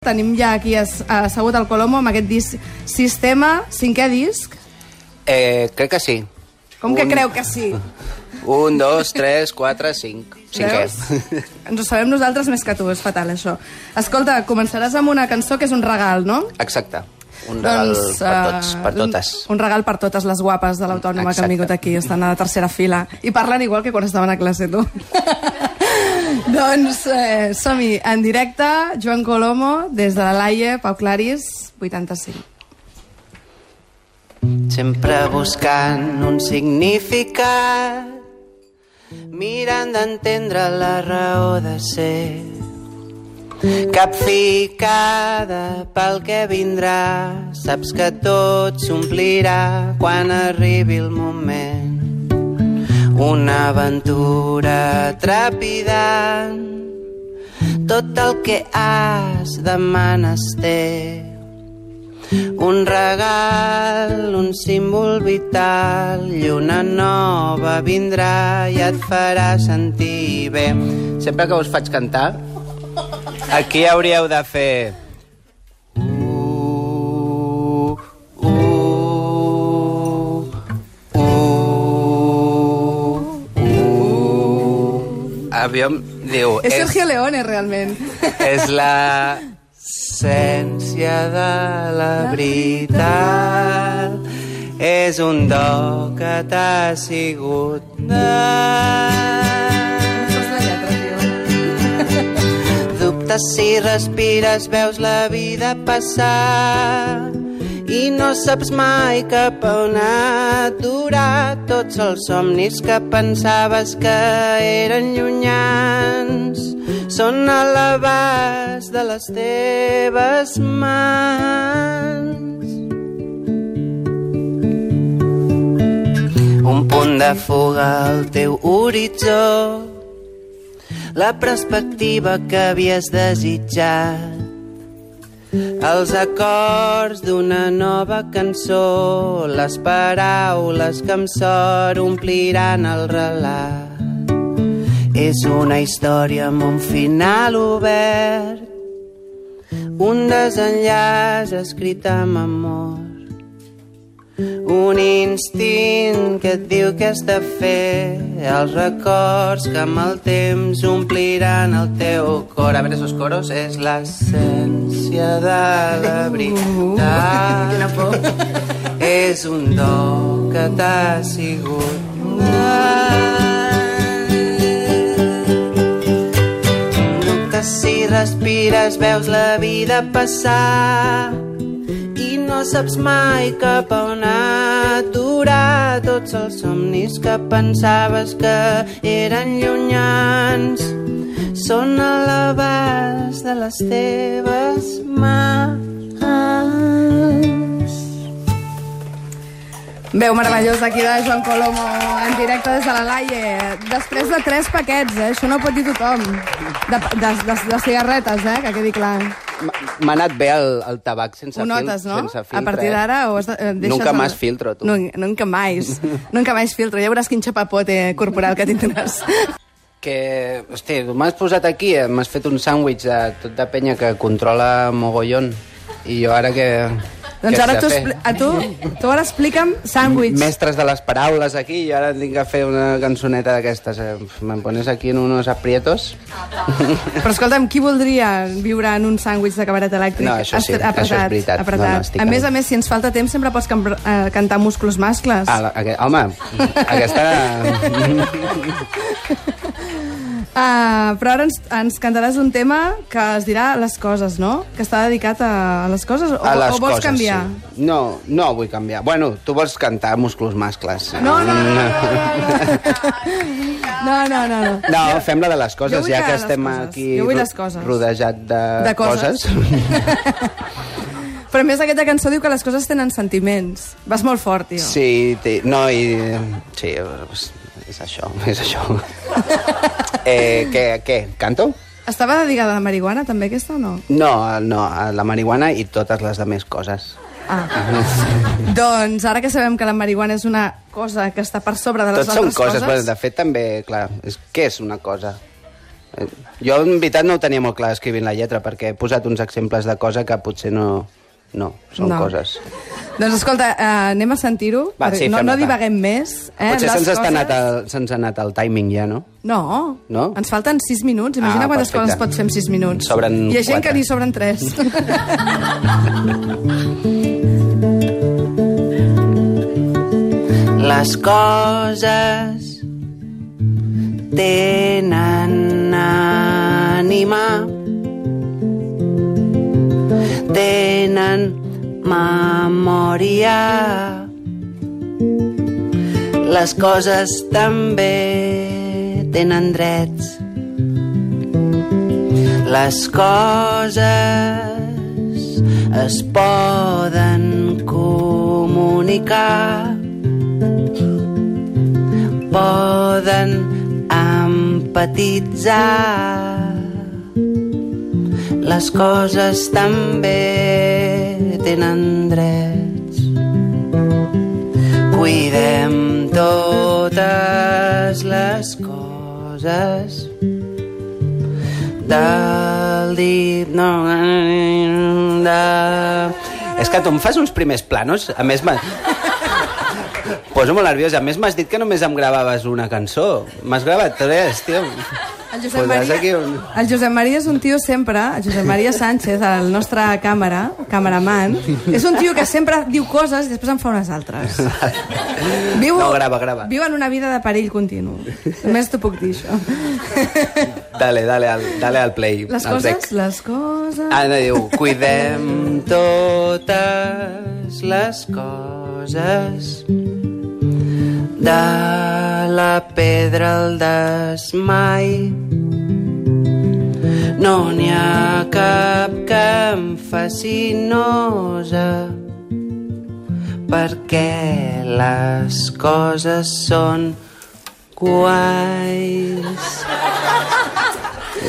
Tenim ja aquí as- assegut al Colomo amb aquest disc Sistema, cinquè disc. Eh, crec que sí. Com que Un- creu que sí? Un, dos, tres, quatre, cinc. Cinquè. Veus? Ens ho sabem nosaltres més que tu, és fatal això. Escolta, començaràs amb una cançó que és un regal, no? Exacte. Un regal per tots, per eh, totes. Un, un regal per totes les guapes de l'Autònoma que han Exacte. vingut aquí, estan a la tercera fila. I parlen igual que quan estaven a classe, tu. doncs eh, som-hi, en directe, Joan Colomo, des de la Laie, Pau Claris, 85. Sempre buscant un significat, mirant d'entendre la raó de ser. Capficada pel que vindrà, saps que tot s'omplirà quan arribi el moment. Una aventura trepidant, tot el que has demanes té. Un regal, un símbol vital i una nova vindrà i et farà sentir bé. Sempre que us faig cantar, aquí hauríeu de fer... Aviam, diu... És Sergio Leone, realment. és l'essència de la veritat. És un do que t'ha sigut la. Dubtes si respires, veus la vida passar i no saps mai cap a on aturar tots els somnis que pensaves que eren llunyans. Són a l'abast de les teves mans. Un punt de fuga al teu horitzó. La perspectiva que havies desitjat els acords d'una nova cançó les paraules que amb sort ompliran el relat. És una història amb un final obert un desenllaç escrit amb amor un instint que et diu que has de fer els records que amb el temps ompliran el teu cor. A veure, esos coros és l'essència de la veritat. Quina por. És un do que t'ha sigut Dubtes si respires, veus la vida passar saps mai cap a on aturar tots els somnis que pensaves que eren llunyans són a l'abast de les teves mans. Veu meravellós aquí de Joan Colomo en directe des de la Laie. Després de tres paquets, eh? Això no ho pot dir tothom. De, de, de, de cigarretes, eh? Que quedi clar. M'ha anat bé el, el tabac sense Ho fil- notes, no? sense filtre. a partir d'ara ho has de, eh, deixes... Nunca el- más filtro, tu. No, nunca más. nunca más filtro. Ja veuràs quin xapapote corporal que tindràs. Que, hosti, m'has posat aquí, eh, m'has fet un sàndwich de tot de penya que controla mogollon. I jo ara que... doncs ara tu, a tu, tu ara explica'm sàndwich. Mestres de les paraules aquí, i ara tinc que fer una cançoneta d'aquestes. Eh? Me'n pones aquí en unos aprietos. Però escolta'm, qui voldria viure en un sàndwich de cabaret elèctric? No, això sí, Estre- això és veritat. Apretat. No, no, a més a més, si ens falta temps, sempre pots cam- eh, cantar músculs mascles. Ah, la, aqu home, aquesta... Ah, però ara ens, ens cantaràs un tema que es dirà Les coses, no? Que està dedicat a, les coses? O, a les o vols coses, canviar? Sí. No, no vull canviar. Bueno, tu vols cantar músculs mascles. No, no, no, no, no, no, no, no. No, fem la de les coses, ja que estem coses. aquí Jo vull ro- les coses. rodejat de, De coses. Però a més aquesta cançó diu que les coses tenen sentiments. Vas molt fort, tio. Sí, no, i... Sí, és, això, és això. eh, què, què, canto? Estava dedicada a la marihuana, també, aquesta, o no? No, no, a la marihuana i totes les demés coses. Ah. doncs ara que sabem que la marihuana és una cosa que està per sobre de les són altres coses, coses... però de fet també, clar, és, què és una cosa? Eh, Jo, en veritat, no ho tenia molt clar escrivint la lletra, perquè he posat uns exemples de cosa que potser no... No, són No. coses. Doncs escolta, eh, anem a sentir-ho. Sí, no, no va. divaguem més. Eh, Potser les se'ns coses- anat el, ha anat el timing ja, no? No, No? ens falten 6 minuts. Imagina Ah, quantes perfecte. coses pots fer en 6 minuts. Sobren Hi ha gent quatre. que n'hi sobren 3. Les coses tenen ànima, tenen memòria. Les coses també tenen drets. Les coses es poden comunicar poden empatitzar. Les coses també tenen drets. Cuidem totes les coses del dit... No, de... És que tu em fas uns primers planos, a més... Poso molt nerviós. A més, m'has dit que només em gravaves una cançó. M'has gravat tres, tio. El Josep, Maria, aquí un- el Josep Maria és un tio sempre, el Josep Maria Sánchez, el nostre càmera, cameraman, és un tio que sempre diu coses i després en fa unes altres. Viu, No, grava, grava. Viu en una vida de perill continu. Només t'ho puc dir, això. Dale, dale al, dale al play. Les al coses, rec. les coses... Anna diu, cuidem totes les coses de la pedra al desmai. No n'hi ha cap que em faci nosa perquè les coses són guais.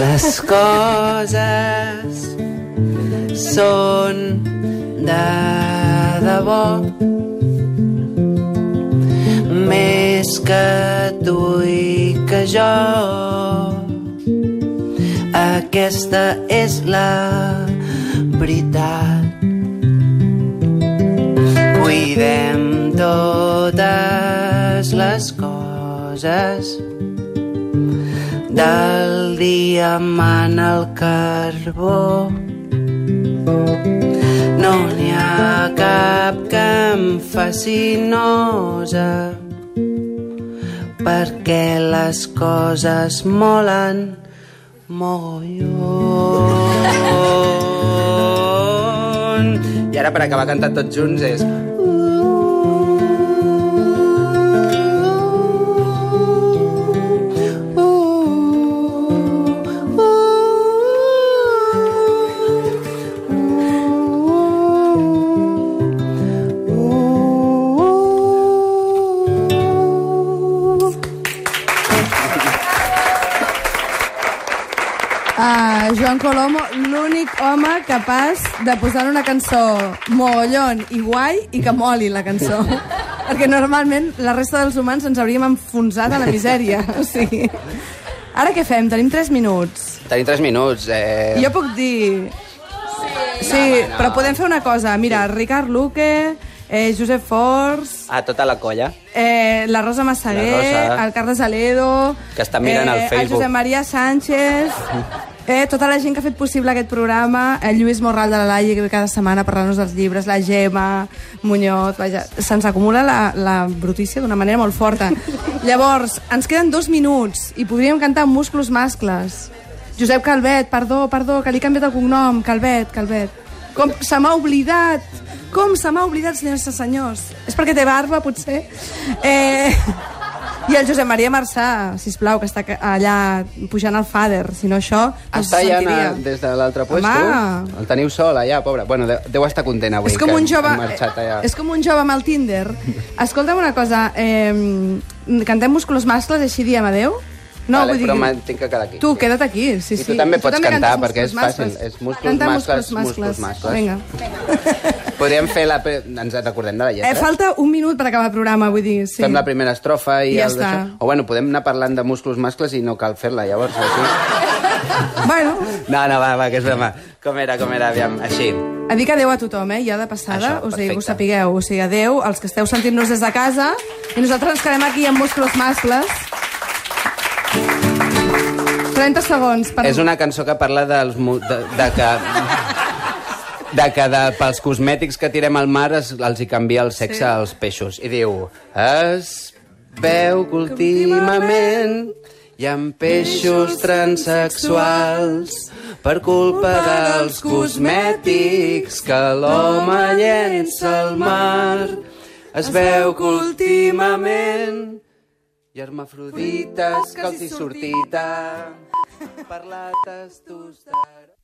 Les coses són de debò més que tu i que jo. Aquesta és la veritat. Cuidem totes les coses. Del diamant al carbó. No n'hi ha cap que em faci nosa perquè les coses molen mogollon. I ara per acabar cantant tots junts és... Uh, Joan Colomo, l'únic home capaç de posar una cançó mogollon i guai i que moli la cançó. Perquè normalment la resta dels humans ens hauríem enfonsat a la misèria. O sigui... Ara què fem? Tenim 3 minuts. Tenim 3 minuts. Eh... Jo puc dir... Sí, sí però podem fer una cosa. Mira, Ricard Luque, eh, Josep Forns, A tota la colla. eh, la Rosa Massaguer, La Rosa. el Carles Aledo... Que està mirant al El Facebook. Josep Maria Sánchez... Eh, tota la gent que ha fet possible aquest programa, el Lluís Morral de la Laia, cada setmana a parlar-nos dels llibres, la Gemma, Muñoz, vaja, se'ns acumula la, la brutícia d'una manera molt forta. Llavors, ens queden dos minuts i podríem cantar Musclos Mascles. Josep Calvet, perdó, perdó, que li he canviat el cognom, Calvet, Calvet. Com se m'ha oblidat, com se m'ha oblidat, senyors i senyors. És perquè té barba, potser? Eh... I el Josep Maria Marçà, sisplau, que està allà pujant al fader, si no això no Està allà na- des de l'altre puesto? Home. El teniu sol allà, pobre. Bueno, de- deu estar content avui. És com un jove, és com un jove amb el Tinder. Escolta'm una cosa, eh, cantem musculos mascles així diem adeu? No, vale, vull dir... però me- tinc que quedar aquí. Tu, queda't aquí, sí, I sí. tu també pots cantar, cantes perquè és fàcil. mascles. És musclos Canta mascles, musclos mascles. Vinga. Podríem fer la... Ens recordem de la lletra? Eh, falta un minut per acabar el programa, vull dir, sí. Fem la primera estrofa i, I ja el està. O bueno, podem anar parlant de musclos mascles i no cal fer-la, llavors. Així. bueno, No, no, va, va, que és broma. Com era, com era, aviam, així. a dir que adeu a tothom, eh? Ja de passada, Això, us dic, perfecte. ho sapigueu. O sigui, adeu als que esteu sentint-nos des de casa i nosaltres ens quedem aquí amb musclos mascles. 30 segons. Per... És una cançó que parla dels... mu- De, de que... De que de, pels cosmètics que tirem al mar es, els hi canvia el sexe Sí. als peixos. I diu... Es veu que últimament hi ha peixos transexuals per culpa dels cosmètics que l'home llença al mar. Es veu que últimament i hermafrodites que els hi sortita per la testosterona.